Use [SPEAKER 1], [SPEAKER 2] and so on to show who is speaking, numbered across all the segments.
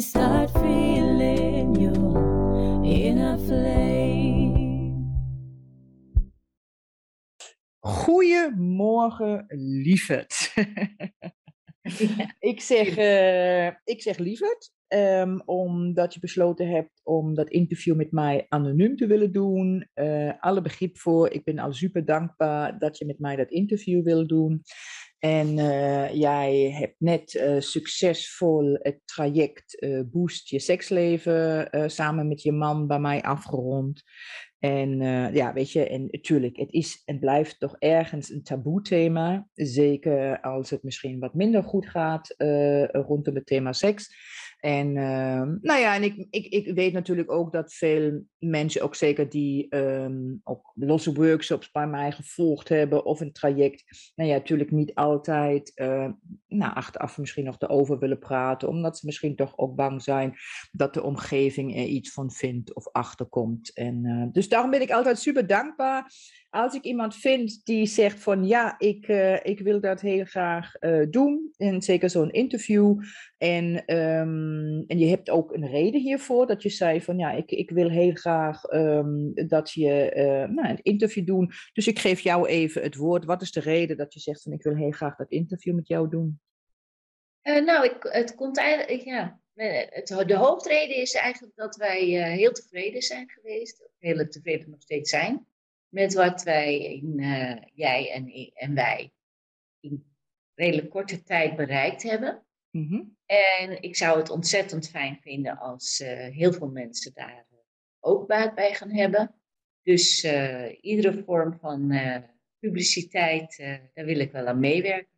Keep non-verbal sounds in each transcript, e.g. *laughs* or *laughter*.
[SPEAKER 1] start feeling your inner flame.
[SPEAKER 2] Goedemorgen, lieverd. *laughs* ik, zeg, eh, ik zeg lieverd, ehm, omdat je besloten hebt om dat interview met mij anoniem te willen doen. Eh, alle begrip voor, ik ben al super dankbaar dat je met mij dat interview wil doen. En eh, jij hebt net eh, succesvol het traject eh, Boost je seksleven samen met je man bij mij afgerond. En ja, weet je, en natuurlijk, het is en blijft toch ergens een taboe thema. Zeker als het misschien wat minder goed gaat rondom het thema seks. En ehm, nou ja, en ik, ik, ik weet natuurlijk ook dat veel mensen, ook zeker die ehm, ook losse workshops bij mij gevolgd hebben of een traject, nou ja, natuurlijk niet altijd uh, nou, achteraf misschien nog erover willen praten, omdat ze misschien toch ook bang zijn dat de omgeving er iets van vindt of achterkomt. En, uh, dus daarom ben ik altijd super dankbaar als ik iemand vind die zegt van ja, ik, uh, ik wil dat heel graag uh, doen, en zeker zo'n interview, en, um, en je hebt ook een reden hiervoor, dat je zei van ja, ik, ik wil heel graag um, dat je uh, nou, een interview doen, dus ik geef jou even het woord. Wat is de reden dat je zegt van ik wil heel graag dat interview met jou doen?
[SPEAKER 3] nou, ik, het komt eigenlijk, ja, de hoofdreden is eigenlijk dat wij heel tevreden zijn geweest, heel tevreden nog steeds zijn met wat wij, in, uh, jij en, en wij, in redelijk korte tijd bereikt hebben. Mm -hmm. En ik zou het ontzettend fijn vinden als uh, heel veel mensen daar ook baat bij gaan hebben. Dus uh, iedere vorm van publiciteit, daar wil ik wel aan meewerken.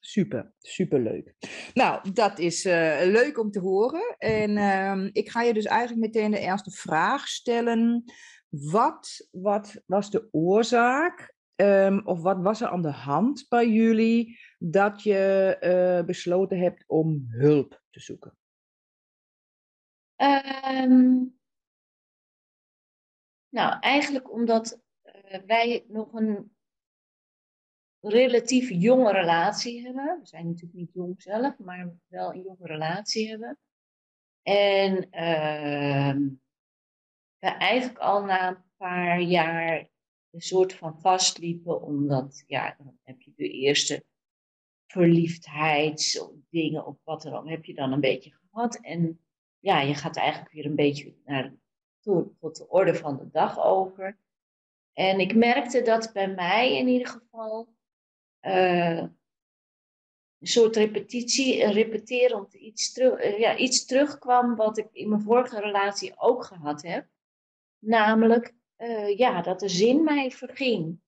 [SPEAKER 2] Super, super leuk. Nou, dat is uh, leuk om te horen. En uh, ik ga je dus eigenlijk meteen de eerste vraag stellen. Wat, wat was de oorzaak um, of wat was er aan de hand bij jullie dat je uh, besloten hebt om hulp te zoeken?
[SPEAKER 3] Um, nou, eigenlijk omdat uh, wij nog een relatief jonge relatie hebben. We zijn natuurlijk niet jong zelf, maar wel een jonge relatie hebben. En uh, we eigenlijk al na een paar jaar een soort van vastliepen, omdat ja, dan heb je de eerste verliefdheidsdingen of wat dan heb je dan een beetje gehad. En ja, je gaat eigenlijk weer een beetje naar, tot, de orde van de dag over. En ik merkte dat bij mij in ieder geval uh, een soort repetitie, repeterend iets, terug, uh, ja, iets terugkwam wat ik in mijn vorige relatie ook gehad heb. Namelijk, uh, ja, dat de zin mij verging.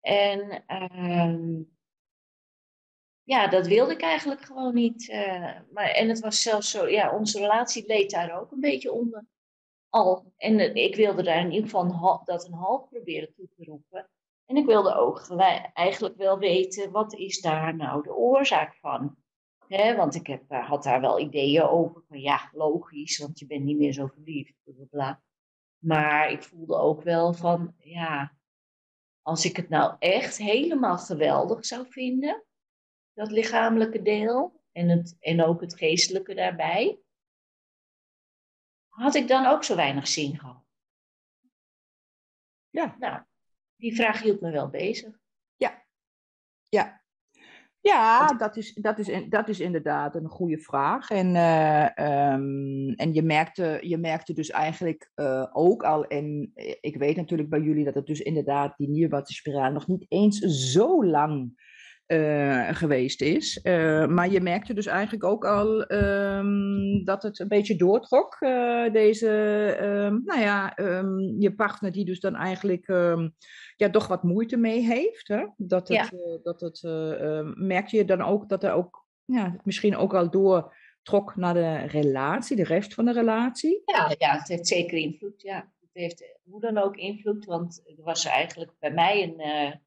[SPEAKER 3] En uh, ja, dat wilde ik eigenlijk gewoon niet. Uh, maar, en het was zelfs zo, ja, onze relatie leed daar ook een beetje onder. Al. En uh, ik wilde daar in ieder geval dat een halt proberen toe te roepen. En ik wilde ook eigenlijk wel weten, wat is daar nou de oorzaak van? He, want ik heb, had daar wel ideeën over. Van ja, logisch, want je bent niet meer zo verliefd. Bla, bla. Maar ik voelde ook wel van, ja, als ik het nou echt helemaal geweldig zou vinden, dat lichamelijke deel en, het, en ook het geestelijke daarbij, had ik dan ook zo weinig zin gehad. Ja. Nou, die vraag hield me wel bezig.
[SPEAKER 2] Ja, ja. Ja, dat is, dat, is, dat is inderdaad een goede vraag. En, uh, um, en je, merkte, je merkte dus eigenlijk uh, ook al, en ik weet natuurlijk bij jullie dat het dus inderdaad die nierwattenspiraal nog niet eens zo lang uh, geweest is. Uh, maar je merkte dus eigenlijk ook al um, dat het een beetje doortrok. Uh, deze, um, nou ja, um, je partner die dus dan eigenlijk ja, toch wat moeite mee heeft. Hè? Dat het, ja. dat het merk je dan ook dat er ook, ja, misschien ook al door trok naar de relatie, de rest van de relatie?
[SPEAKER 3] Ja, ja het heeft zeker invloed. Ja. Het heeft hoe dan ook invloed, want er was eigenlijk bij mij een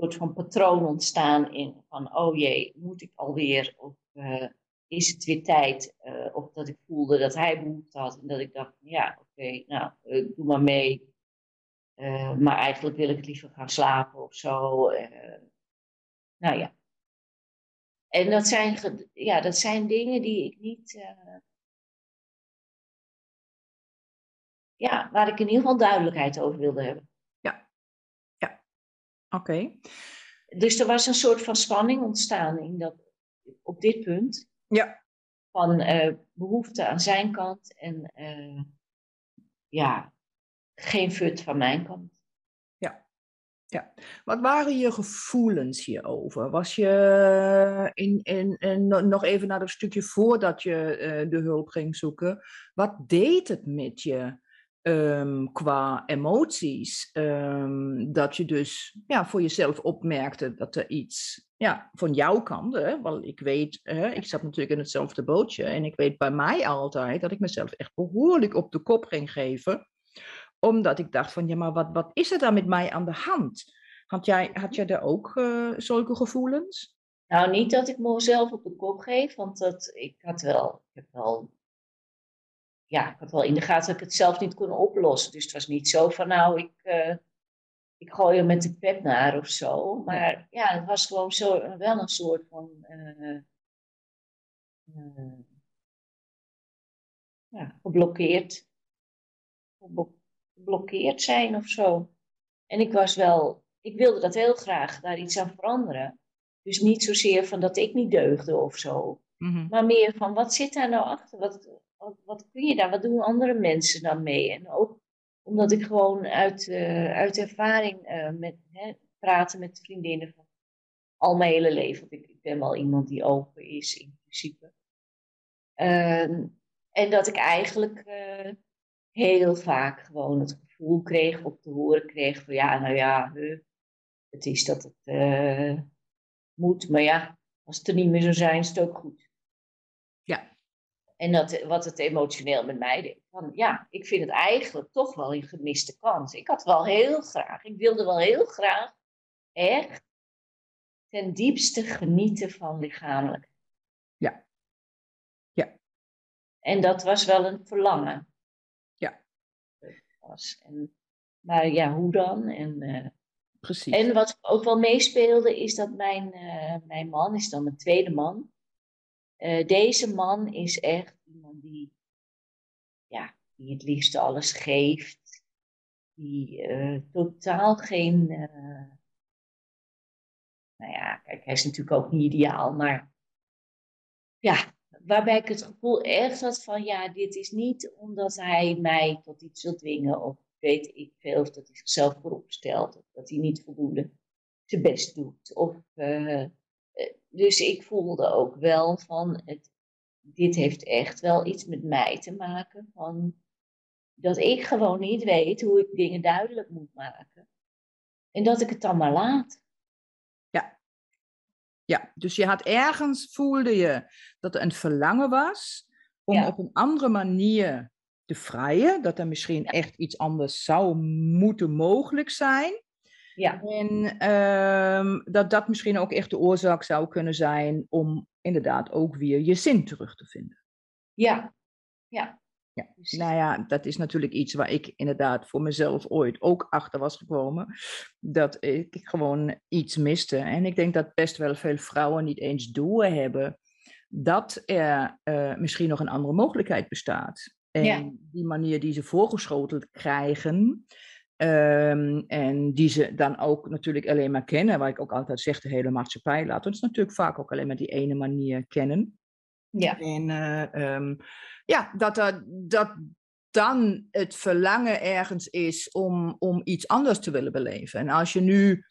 [SPEAKER 3] soort van patroon ontstaan in van, oh jee, moet ik alweer? Of uh, is het weer tijd? Uh, of dat ik voelde dat hij behoefte had en dat ik dacht, ja, oké, nou, doe maar mee. maar eigenlijk wil ik liever gaan slapen of zo. nou ja, en dat zijn, ja, dat zijn dingen die ik niet. Ja, waar ik in ieder geval duidelijkheid over wilde hebben.
[SPEAKER 2] Ja, ja, oké.
[SPEAKER 3] Dus er was een soort van spanning ontstaan in dat, op dit punt.
[SPEAKER 2] Ja.
[SPEAKER 3] Van uh, behoefte aan zijn kant en uh, ja, geen fut van mijn kant.
[SPEAKER 2] Ja, wat waren je gevoelens hierover? Was je in, in, in, nog even naar dat stukje voordat je uh, de hulp ging zoeken? Wat deed het met je um, qua emoties? Um, dat je dus ja, voor jezelf opmerkte dat er iets ja, van jouw kant, hè, want ik weet, hè, ik zat natuurlijk in hetzelfde bootje en ik weet bij mij altijd dat ik mezelf echt behoorlijk op de kop ging geven omdat ik dacht van, ja, maar wat, wat is er dan met mij aan de hand? Had jij, had jij daar ook uh, zulke gevoelens?
[SPEAKER 3] Nou, niet dat ik mezelf op de kop geef, want dat, ik had wel, ik heb wel, ja, ik had wel in de gaten dat ik het zelf niet kon oplossen. Dus het was niet zo van, nou, ik, uh, ik gooi er met de pet naar of zo. Maar ja, het was gewoon zo, wel een soort van, uh, ja, geblokkeerd geblokkeerd zijn of zo. En ik was wel, ik wilde dat heel graag, daar iets aan veranderen. Dus niet zozeer van dat ik niet deugde of zo.
[SPEAKER 2] Mhm.
[SPEAKER 3] Maar meer van, wat zit daar nou achter? Wat, wat, wat, kun je daar? Wat doen andere mensen dan mee? En ook omdat ik gewoon uit, uh, uit ervaring uh, met hè, praten met vriendinnen van al mijn hele leven. Want ik, ik ben wel iemand die open is in principe. Uh, en dat ik eigenlijk eh, heel vaak gewoon het gevoel kreeg of te horen kreeg van ja, nou ja, het is dat het moet, maar ja, als het er niet meer zou zijn, is het ook goed.
[SPEAKER 2] Ja.
[SPEAKER 3] En dat, wat het emotioneel met mij deed. Van, ja, ik vind het eigenlijk toch wel een gemiste kans. Ik had wel heel graag, ik wilde wel heel graag echt ten diepste genieten van lichamelijk.
[SPEAKER 2] Ja. Ja.
[SPEAKER 3] En dat was wel een verlangen was. En, maar ja, hoe dan? En, uh,
[SPEAKER 2] Precies.
[SPEAKER 3] En wat ook wel meespeelde is dat mijn, uh, mijn man is dan mijn tweede man. Uh, deze man is echt iemand die, ja, die het liefst alles geeft. Die totaal geen. nou ja, kijk, hij is natuurlijk ook niet ideaal, maar ja, waarbij ik het gevoel echt had van, ja, dit is niet omdat hij mij tot iets wil dwingen of weet ik veel, of dat hij zichzelf voorop stelt, of dat hij niet voldoende zijn best doet. Of, dus ik voelde ook wel van, het, dit heeft echt wel iets met mij te maken, van dat ik gewoon niet weet hoe ik dingen duidelijk moet maken. En dat ik het dan maar laat.
[SPEAKER 2] Ja, dus je had ergens, voelde je dat er een verlangen was om op een andere manier te vrijen. Dat er misschien echt iets anders zou moeten mogelijk zijn.
[SPEAKER 3] Ja.
[SPEAKER 2] En um, dat dat misschien ook echt de oorzaak zou kunnen zijn om inderdaad ook weer je zin terug te vinden.
[SPEAKER 3] Ja, ja.
[SPEAKER 2] Ja, nou ja, dat is natuurlijk iets waar ik inderdaad voor mezelf ooit ook achter was gekomen. Dat ik gewoon iets miste. En ik denk dat best wel veel vrouwen niet eens door hebben dat er uh, misschien nog een andere mogelijkheid bestaat. En
[SPEAKER 3] ja.
[SPEAKER 2] die manier die ze voorgeschoteld krijgen, um, en die ze dan ook natuurlijk alleen maar kennen, waar ik ook altijd zeg, de hele maatschappij laat ons natuurlijk vaak ook alleen maar die ene manier kennen.
[SPEAKER 3] Ja.
[SPEAKER 2] En uh, um, ja, dat, er, dat dan het verlangen ergens is om, om iets anders te willen beleven. En als je nu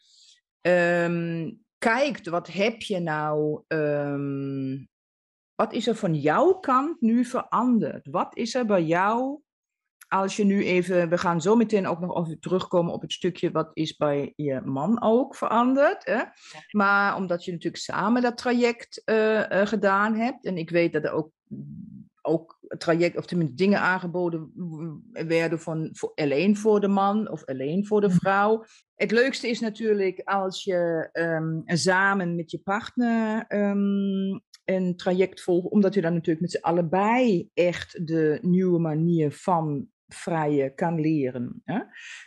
[SPEAKER 2] um, kijkt, wat heb je nou, wat is er van jouw kant nu veranderd? Wat is er bij jou als je nu even, we gaan zo meteen ook nog even terugkomen op het stukje wat is bij je man ook veranderd. Hè? Maar omdat je natuurlijk samen dat traject uh, gedaan hebt. En ik weet dat er ook, ook traject, of tenminste dingen aangeboden werden van, voor, alleen voor de man of alleen voor de mm. vrouw. Het leukste is natuurlijk als je um, samen met je partner um, een traject volgt, omdat je dan natuurlijk met z'n allebei echt de nieuwe manier van vrije kan leren. Hè?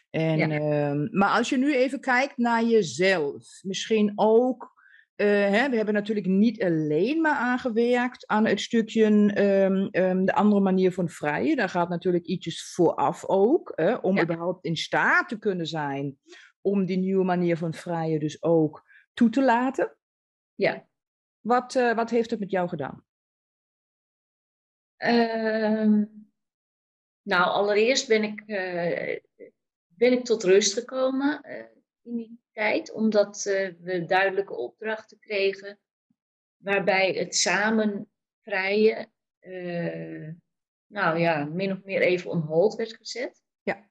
[SPEAKER 2] En, ja. um, maar als je nu even kijkt naar jezelf, misschien ook uh, hè, we hebben natuurlijk niet alleen maar aangewerkt aan het stukje um, um, de andere manier van vrije. Daar gaat natuurlijk ietsjes vooraf ook, hè, om ja. überhaupt in staat te kunnen zijn om die nieuwe manier van vrije dus ook toe te laten.
[SPEAKER 3] Ja.
[SPEAKER 2] Wat, uh, wat heeft het met jou gedaan?
[SPEAKER 3] Uh, nou, allereerst ben ik, uh, ben ik tot rust gekomen uh, in die tijd, omdat we duidelijke opdrachten kregen waarbij het samen vrije, nou ja, min of meer even on hold werd gezet.
[SPEAKER 2] Ja.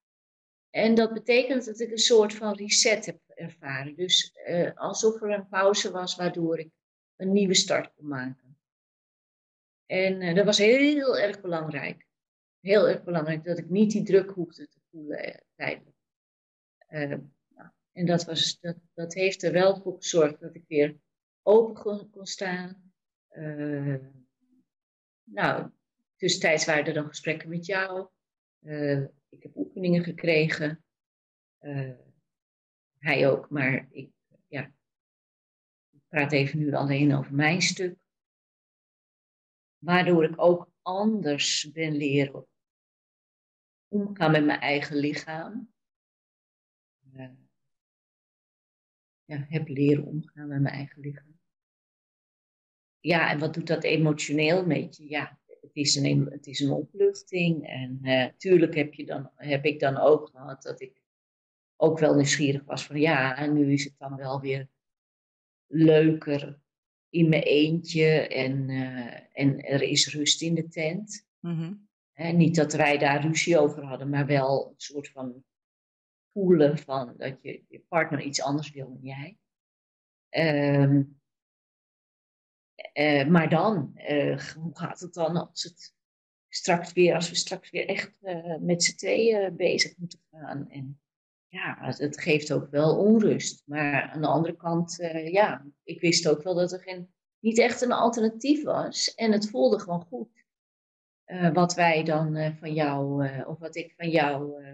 [SPEAKER 3] En dat betekent dat ik een soort van reset heb ervaren. Dus alsof er een pauze was waardoor ik een nieuwe start kon maken. En dat was heel erg belangrijk. Heel erg belangrijk dat ik niet die druk hoefde te voelen uh, tijdelijk. Uh, nou, en dat, was, dat, dat heeft er wel voor gezorgd dat ik weer open kon, staan. nou, tussentijds waren er dan gesprekken met jou. ik heb oefeningen gekregen. hij ook, maar ik praat even nu alleen over mijn stuk. Waardoor ik ook anders ben leren omgaan met mijn eigen lichaam. Uh, ja, heb leren omgaan met mijn eigen lichaam. Ja, en wat doet dat emotioneel met je? Ja, het is een, het is een opluchting. En uh, heb, je dan, heb ik dan ook gehad dat ik ook wel nieuwsgierig was van ja, en nu is het dan wel weer leuker in mijn eentje en, uh, en er is rust in de tent. Niet dat wij daar ruzie over hadden, maar wel een soort van voelen van dat je, je partner iets anders wil dan jij. Um, uh, maar dan, uh, hoe gaat het dan als het straks weer, als we straks weer echt met z'n tweeën bezig moeten gaan? En ja, het geeft ook wel onrust. Maar aan de andere kant, ja, ik wist ook wel dat er geen, niet echt een alternatief was. En het voelde gewoon goed. Uh, wat wij dan uh, van jou, of wat ik van jou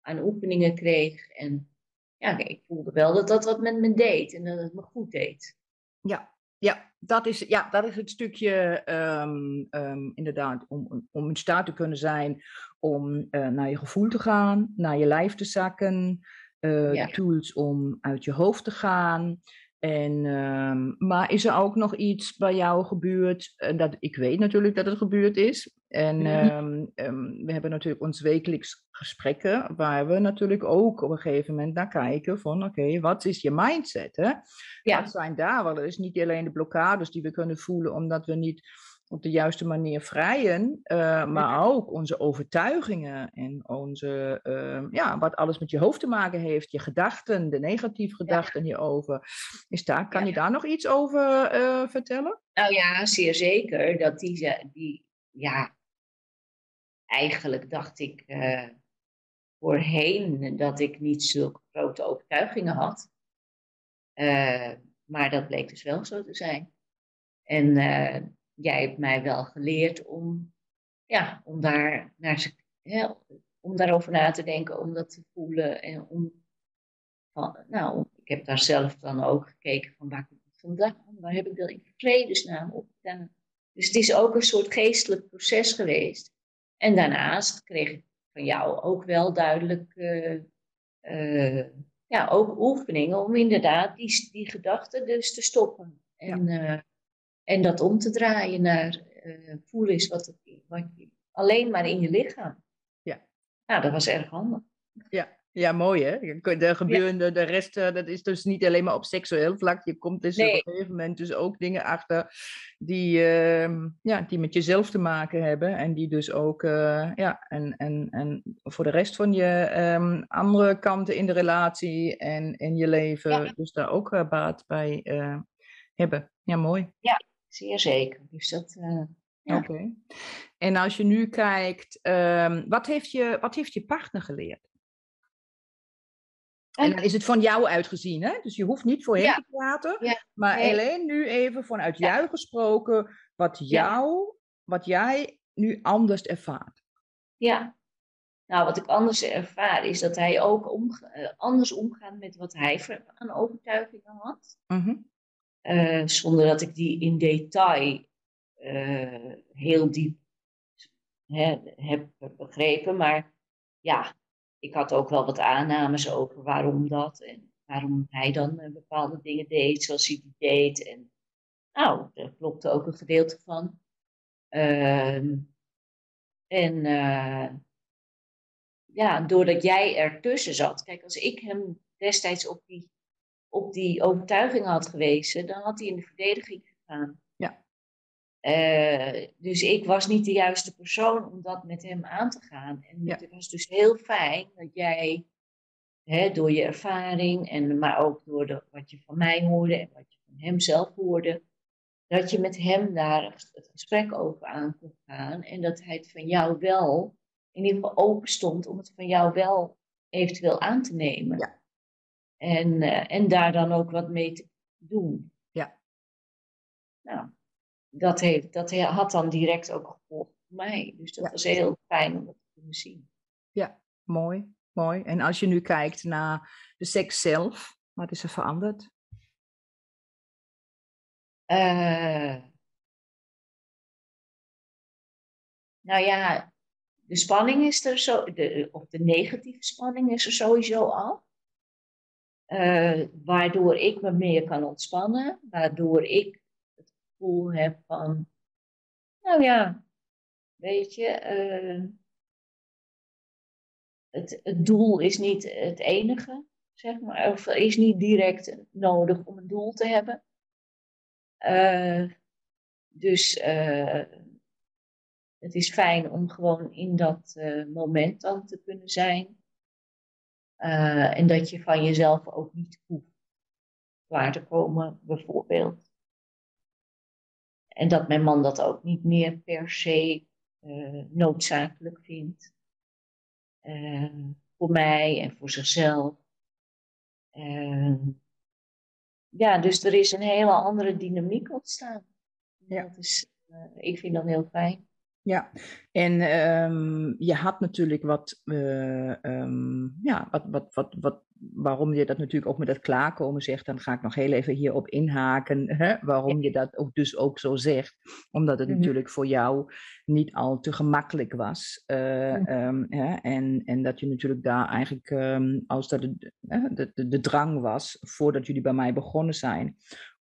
[SPEAKER 3] aan oefeningen kreeg. En ja, ik voelde wel dat dat wat met me deed en dat het me goed deed.
[SPEAKER 2] Ja, ja, dat is, ja, dat is het stukje um, um, inderdaad om, om in staat te kunnen zijn om naar je gevoel te gaan, naar je lijf te zakken, ja. tools om uit je hoofd te gaan. En, um, maar is er ook nog iets bij jou gebeurd? Dat, ik weet natuurlijk dat het gebeurd is. En mm um, we hebben natuurlijk ons wekelijks gesprekken, waar we natuurlijk ook op een gegeven moment naar kijken van oké, okay, wat is je mindset? Hè? Ja. Wat zijn daar wel eens niet alleen de blokkades die we kunnen voelen omdat we niet op de juiste manier vrijen, uh, maar ook onze overtuigingen en onze, uh, ja, wat alles met je hoofd te maken heeft, je gedachten, de negatieve gedachten ja. hierover. Is daar, kan ja. je daar nog iets over uh, vertellen?
[SPEAKER 3] Nou ja, zeer zeker. Dat die, die ja, eigenlijk dacht ik voorheen dat ik niet zulke grote overtuigingen had. maar dat bleek dus wel zo te zijn. En jij hebt mij wel geleerd om, ja, om, daar naar, hè, om daarover na te denken, om dat te voelen. En om, nou, ik heb daar zelf dan ook gekeken van waar komt het vandaan? Waar heb ik dat in vredesnaam op gedaan? Dus het is ook een soort geestelijk proces geweest. En daarnaast kreeg ik van jou ook wel duidelijk, uh, uh, ja, ook oefeningen om inderdaad die, die gedachten dus te stoppen. En, ja. uh, en dat om te draaien naar voelen is wat, het, wat je, alleen maar in je lichaam.
[SPEAKER 2] Ja.
[SPEAKER 3] Nou, dat was erg handig.
[SPEAKER 2] Ja, Ja, mooi hè? De, gebeuren, de rest, dat is dus niet alleen maar op seksueel vlak. Je komt dus op een gegeven moment dus ook dingen achter die, uh, ja, die met jezelf te maken hebben. En die dus ook, uh, ja, en, en, en voor de rest van je um, andere kanten in de relatie en in je leven, ja. dus daar ook uh, baat bij hebben. Ja, mooi.
[SPEAKER 3] Ja, zeer zeker. Dus dat,
[SPEAKER 2] ja. Oké. En als je nu kijkt, um, wat, heeft je, wat heeft je partner geleerd? En dan is het van jou uitgezien, hè? Dus je hoeft niet voor hem ja. te praten. Ja. Maar nee. alleen nu even vanuit ja. jou gesproken, wat jou, wat jij nu anders ervaart.
[SPEAKER 3] Ja. Nou, wat ik anders ervaar is dat hij ook omga uh, anders omgaat met wat hij aan overtuigingen had. Mm -hmm. uh, zonder dat ik die in detail uh, heel diep hè, heb begrepen. Maar ja, ik had ook wel wat aannames over waarom dat en waarom hij dan uh, bepaalde dingen deed zoals hij die deed. En nou, daar klopte ook een gedeelte van. Uh, en uh, ja, doordat jij ertussen zat. Kijk, als ik hem destijds op die, op die overtuiging had gewezen, dan had hij in de verdediging gegaan. Uh, dus ik was niet de juiste persoon om dat met hem aan te gaan. En ja. het was dus heel fijn dat jij, hè, door je ervaring, en, maar ook door de, wat je van mij hoorde en wat je van hem zelf hoorde, dat je met hem daar het gesprek over aan kon gaan. En dat hij het van jou wel, in ieder geval open stond om het van jou wel eventueel aan te nemen. Ja. En, uh, en daar dan ook wat mee te doen. Dat, heeft, dat had dan direct ook gevolg voor mij. Dus dat was heel fijn om dat te kunnen zien.
[SPEAKER 2] Ja, mooi, mooi. En als je nu kijkt naar de seks zelf, wat is er veranderd?
[SPEAKER 3] Uh, nou ja, de spanning is er zo, de, of de negatieve spanning is er sowieso al. Uh, waardoor ik me meer kan ontspannen, waardoor ik gevoel heb van, nou ja, weet je, uh, het, het doel is niet het enige, zeg maar, of is niet direct nodig om een doel te hebben. Uh, dus uh, het is fijn om gewoon in dat moment dan te kunnen zijn. en dat je van jezelf ook niet hoeft waar te komen, bijvoorbeeld. En dat mijn man dat ook niet meer per se uh, noodzakelijk vindt. Uh, voor mij en voor zichzelf. Uh, ja, dus er is een hele andere dynamiek ontstaan. Ja. Dat is, ik vind dat heel fijn.
[SPEAKER 2] Ja, en um, je had natuurlijk wat, um, ja, wat, wat, wat, wat waarom je dat natuurlijk ook met dat klaarkomen zegt, dan ga ik nog heel even hierop inhaken, hè, waarom je dat ook dus ook zo zegt. Omdat het mm -hmm. natuurlijk voor jou niet al te gemakkelijk was. Uh, um, hè, en, en dat je natuurlijk daar eigenlijk, als dat de, de, de, de drang was, voordat jullie bij mij begonnen zijn,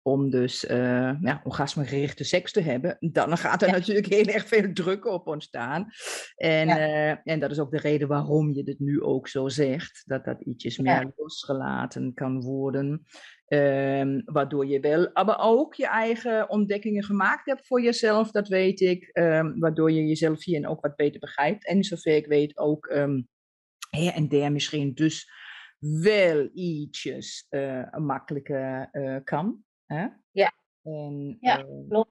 [SPEAKER 2] om dus uh, ja, orgasmegerichte seks te hebben, dan gaat er ja. natuurlijk heel erg veel druk op ontstaan. En, ja. uh, en dat is ook de reden waarom je dit nu ook zo zegt, dat dat ietsjes meer losgelaten kan worden. Um, waardoor je wel, maar ook je eigen ontdekkingen gemaakt hebt voor jezelf, dat weet ik. Um, waardoor je jezelf hierin ook wat beter begrijpt. En zover ik weet ook um, her en der misschien dus wel ietsjes uh, makkelijker kan. Hè?
[SPEAKER 3] Ja.
[SPEAKER 2] En,
[SPEAKER 3] ja, uh, klopt.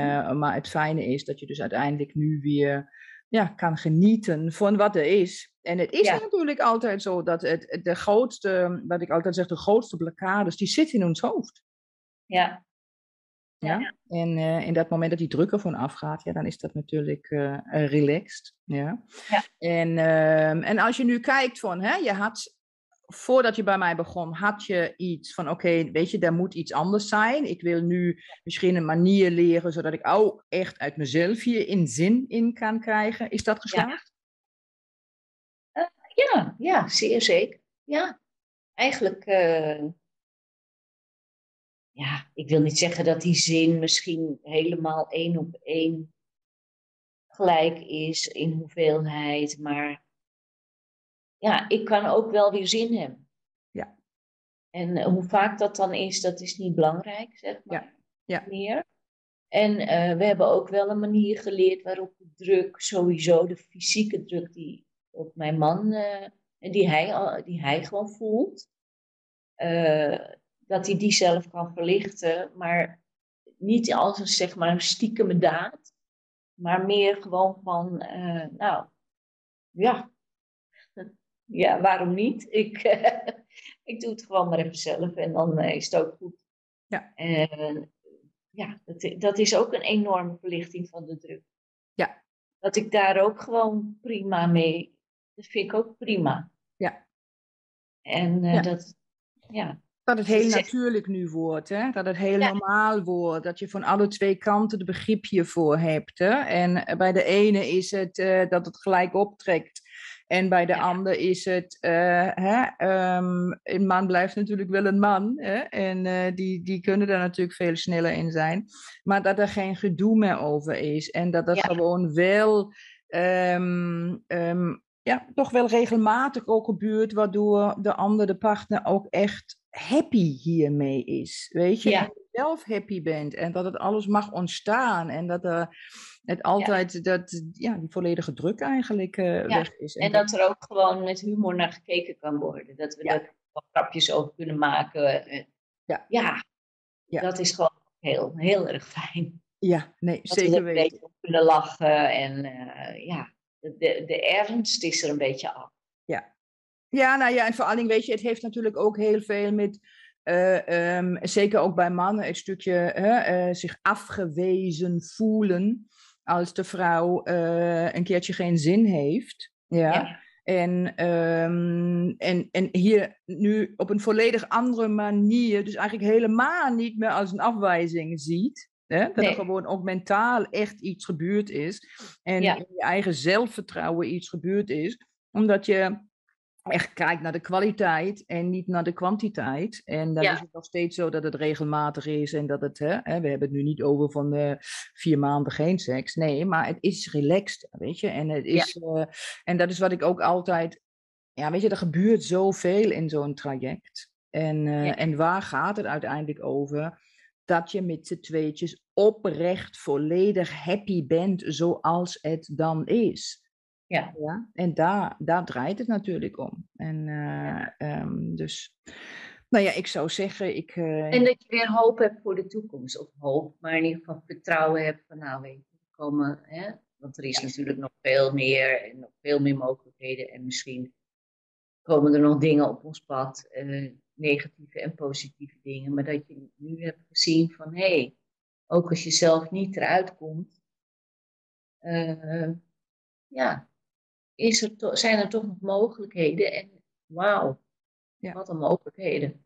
[SPEAKER 2] Uh, maar het fijne is dat je dus uiteindelijk nu weer ja, kan genieten van wat er is. En het is ja. natuurlijk altijd zo dat het, de grootste, wat ik altijd zeg, de grootste blokkades, die zitten in ons hoofd.
[SPEAKER 3] Ja.
[SPEAKER 2] Ja, ja. en uh, in dat moment dat die druk ervan afgaat, ja, dan is dat natuurlijk relaxed. Ja.
[SPEAKER 3] ja.
[SPEAKER 2] En, ehm, en als je nu kijkt van, hè, je had voordat je bij mij begon, had je iets van: oké, weet je, daar moet iets anders zijn. Ik wil nu misschien een manier leren zodat ik ook echt uit mezelf hier in zin in kan krijgen. Is dat geslaagd?
[SPEAKER 3] Ja, uh, ja, ja, zeer zeker. Ja, eigenlijk. Uh, ja, ik wil niet zeggen dat die zin misschien helemaal één op één gelijk is in hoeveelheid, maar ja, ik kan ook wel weer zin hebben.
[SPEAKER 2] Ja.
[SPEAKER 3] En eh, hoe vaak dat dan is, dat is niet belangrijk, zeg maar.
[SPEAKER 2] Ja. Ja.
[SPEAKER 3] Meer. En eh, we hebben ook wel een manier geleerd waarop de druk, sowieso de fysieke druk die op mijn man, eh, en die hij, die hij gewoon voelt, dat hij die zelf kan verlichten, maar niet als een, zeg maar, een stiekeme daad, maar meer gewoon van, nou, ja, ja, waarom niet? Ik, *laughs* ik doe het gewoon maar even zelf en dan eh, is het ook goed.
[SPEAKER 2] Ja.
[SPEAKER 3] En ja, dat, dat is ook een enorme verlichting van de druk.
[SPEAKER 2] Ja.
[SPEAKER 3] Dat ik daar ook gewoon prima mee, dat vind ik ook prima.
[SPEAKER 2] Ja.
[SPEAKER 3] En eh,
[SPEAKER 2] Ja.
[SPEAKER 3] dat, ja,
[SPEAKER 2] Dat het
[SPEAKER 3] Dat
[SPEAKER 2] heel natuurlijk nu wordt, hè? dat het heel
[SPEAKER 3] Ja.
[SPEAKER 2] normaal wordt, dat je van alle twee kanten de begrip hiervoor hebt. Hè? En eh, bij de ene is het eh, dat het gelijk optrekt. En bij de
[SPEAKER 3] Ja.
[SPEAKER 2] ander is het, eh, hè, ehm, een man blijft natuurlijk wel een man. Hè? En eh, die, die kunnen daar natuurlijk veel sneller in zijn. Maar dat er geen gedoe meer over is. En dat dat
[SPEAKER 3] Ja.
[SPEAKER 2] gewoon wel, ehm, ehm, ja, toch wel regelmatig ook gebeurt. Waardoor de ander, de partner, ook echt happy hiermee is. Weet je?
[SPEAKER 3] Ja.
[SPEAKER 2] En je zelf happy bent. En dat het alles mag ontstaan. En dat er het altijd, dat, ja, die volledige druk eigenlijk eh, weg is.
[SPEAKER 3] en dat er ook gewoon met humor naar gekeken kan worden. Dat we
[SPEAKER 2] Ja.
[SPEAKER 3] er wat grapjes over kunnen maken. Eh,
[SPEAKER 2] Ja.
[SPEAKER 3] ja,
[SPEAKER 2] Ja.
[SPEAKER 3] dat is gewoon heel, heel erg fijn.
[SPEAKER 2] Ja, nee,
[SPEAKER 3] Dat we
[SPEAKER 2] zeker
[SPEAKER 3] er een
[SPEAKER 2] weten.
[SPEAKER 3] kunnen lachen. En eh, ja, de, de, ernst is er een beetje af.
[SPEAKER 2] Ja, nou ja, en voor allen dingen, weet je, het heeft natuurlijk ook heel veel met, eh, ehm, zeker ook bij mannen, het stukje zich afgewezen voelen als de vrouw eh, een keertje geen zin heeft. Ja.
[SPEAKER 3] Ja.
[SPEAKER 2] En, ehm, en, en hier nu op een volledig andere manier, dus eigenlijk helemaal niet meer als een afwijzing ziet. Hè? Dat
[SPEAKER 3] Nee.
[SPEAKER 2] er gewoon ook mentaal echt iets gebeurd is. En
[SPEAKER 3] Ja.
[SPEAKER 2] in je eigen zelfvertrouwen iets gebeurd is. Omdat je echt kijkt naar de kwaliteit en niet naar de kwantiteit. En dan
[SPEAKER 3] Ja.
[SPEAKER 2] is het nog steeds zo dat het regelmatig is en dat het, hè, we hebben het nu niet over van vier maanden geen seks. Nee, maar het is relaxed, weet je. En, het is, eh, en dat is wat ik ook altijd, ja, weet je, er gebeurt zoveel in zo'n traject. En, eh,
[SPEAKER 3] Ja.
[SPEAKER 2] en waar gaat het uiteindelijk over? Dat je met z'n tweetjes oprecht volledig happy bent zoals het dan is.
[SPEAKER 3] Ja.
[SPEAKER 2] Ja, en daar, daar draait het natuurlijk om. En eh, ehm, dus, nou ja, ik zou zeggen, ik. eh,
[SPEAKER 3] En dat je weer hoop hebt voor de toekomst. Of hoop, maar in ieder geval vertrouwen hebt van nou weet je, komen, hè, want er is natuurlijk nog veel meer en nog veel meer mogelijkheden. En misschien komen er nog dingen op ons pad, eh, negatieve en positieve dingen. Maar dat je nu hebt gezien van hé, hey, ook als je zelf niet eruit komt, eh, ja, is er to- zijn er toch nog mogelijkheden. En wauw,
[SPEAKER 2] Ja.
[SPEAKER 3] wat een mogelijkheden.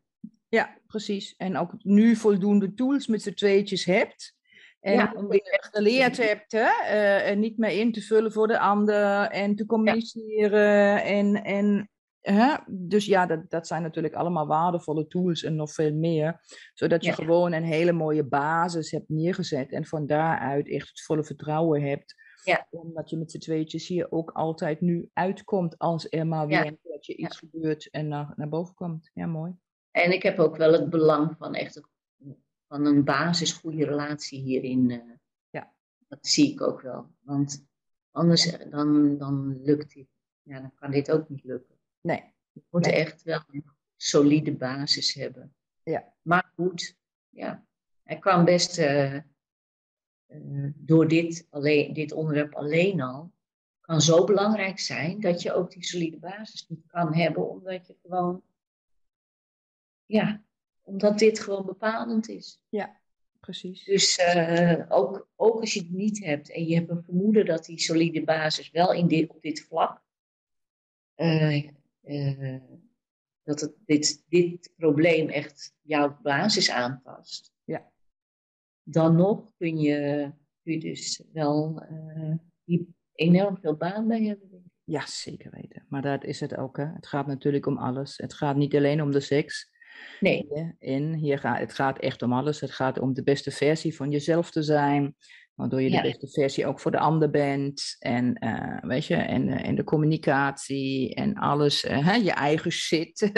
[SPEAKER 2] Ja, precies. En ook nu voldoende tools met z'n tweetjes hebt. En
[SPEAKER 3] Ja,
[SPEAKER 2] om weer
[SPEAKER 3] weer-
[SPEAKER 2] geleerd hebt, hè? eh, en niet meer in te vullen voor de ander en te communiceren. En, en, hè? Dus ja, dat, dat zijn natuurlijk allemaal waardevolle tools en nog veel meer. Zodat je
[SPEAKER 3] Ja.
[SPEAKER 2] gewoon een hele mooie basis hebt neergezet en van daaruit echt het volle vertrouwen hebt.
[SPEAKER 3] Ja.
[SPEAKER 2] Omdat je met z'n tweetjes hier ook altijd nu uitkomt als er maar
[SPEAKER 3] Ja.
[SPEAKER 2] weer een keertje iets gebeurt en naar, naar boven komt. Ja, mooi.
[SPEAKER 3] En ik heb ook wel het belang van echt een, van een basis goede relatie hierin. eh.
[SPEAKER 2] Ja.
[SPEAKER 3] Dat zie ik ook wel. Want anders eh, dan, dan lukt dit. Ja, dan kan dit ook niet lukken.
[SPEAKER 2] Nee.
[SPEAKER 3] Je moet
[SPEAKER 2] Nee.
[SPEAKER 3] echt wel een solide basis hebben.
[SPEAKER 2] Ja.
[SPEAKER 3] Maar goed, ja. Hij kan best eh, door dit, alleen, dit onderwerp alleen al, kan zo belangrijk zijn dat je ook die solide basis niet kan hebben, omdat je gewoon, ja, omdat dit gewoon bepalend is.
[SPEAKER 2] Precies.
[SPEAKER 3] Dus eh, ook, ook als je het niet hebt en je hebt een vermoeden dat die solide basis wel in dit, op dit vlak, eh, eh, dat het, dit, dit probleem echt jouw basis aantast. Dan nog kun je, kun je dus wel eh, enorm veel baan bij hebben. denk ik.
[SPEAKER 2] Ja, zeker weten. Maar dat is het ook. Hè. Het gaat natuurlijk om alles. Het gaat niet alleen om de seks.
[SPEAKER 3] Nee,
[SPEAKER 2] in, hier gaat, het gaat echt om alles. Het gaat om de beste versie van jezelf te zijn. Waardoor je de beste versie ook voor de ander bent. En, uh, weet je, en, uh, en de communicatie en alles. Uh, hè, je eigen shit. *laughs*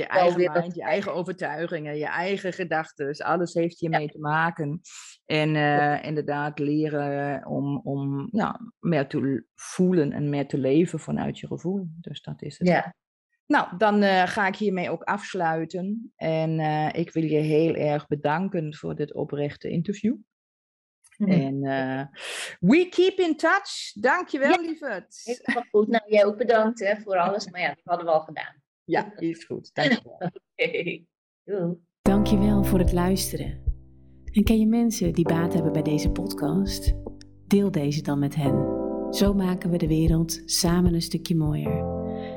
[SPEAKER 2] je eigen mind, je eigen overtuigingen, je eigen gedachten. Alles heeft hiermee ja. te maken. En inderdaad leren om, om ja, meer te voelen en meer te leven vanuit je gevoel. Dus dat is het.
[SPEAKER 3] Ja.
[SPEAKER 2] Nou, dan ga ik hiermee ook afsluiten. En ik wil je heel erg bedanken voor dit oprechte interview. Mhm. En uh, we keep in touch. Dankjewel, ja, lieverd.
[SPEAKER 3] Helemaal goed. Nou, jij ook bedankt hè, voor alles. Maar ja, dat hadden we al gedaan.
[SPEAKER 2] Ja, is goed. Dankjewel. *laughs* Oké.
[SPEAKER 3] Okay.
[SPEAKER 1] Dankjewel voor het luisteren. En ken je mensen die baat hebben bij deze podcast? Deel deze dan met hen. Zo maken we de wereld samen een stukje mooier.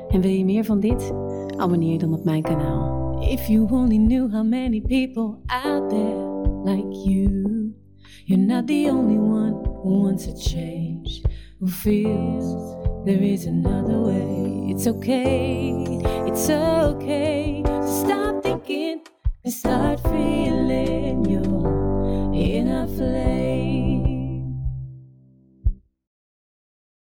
[SPEAKER 1] En wil je meer van dit? Abonneer dan op mijn kanaal. If you only knew how many people out there like you. You're not the only one who wants a change, who feels there is another way. It's okay, it's okay to stop thinking and start feeling your inner flame.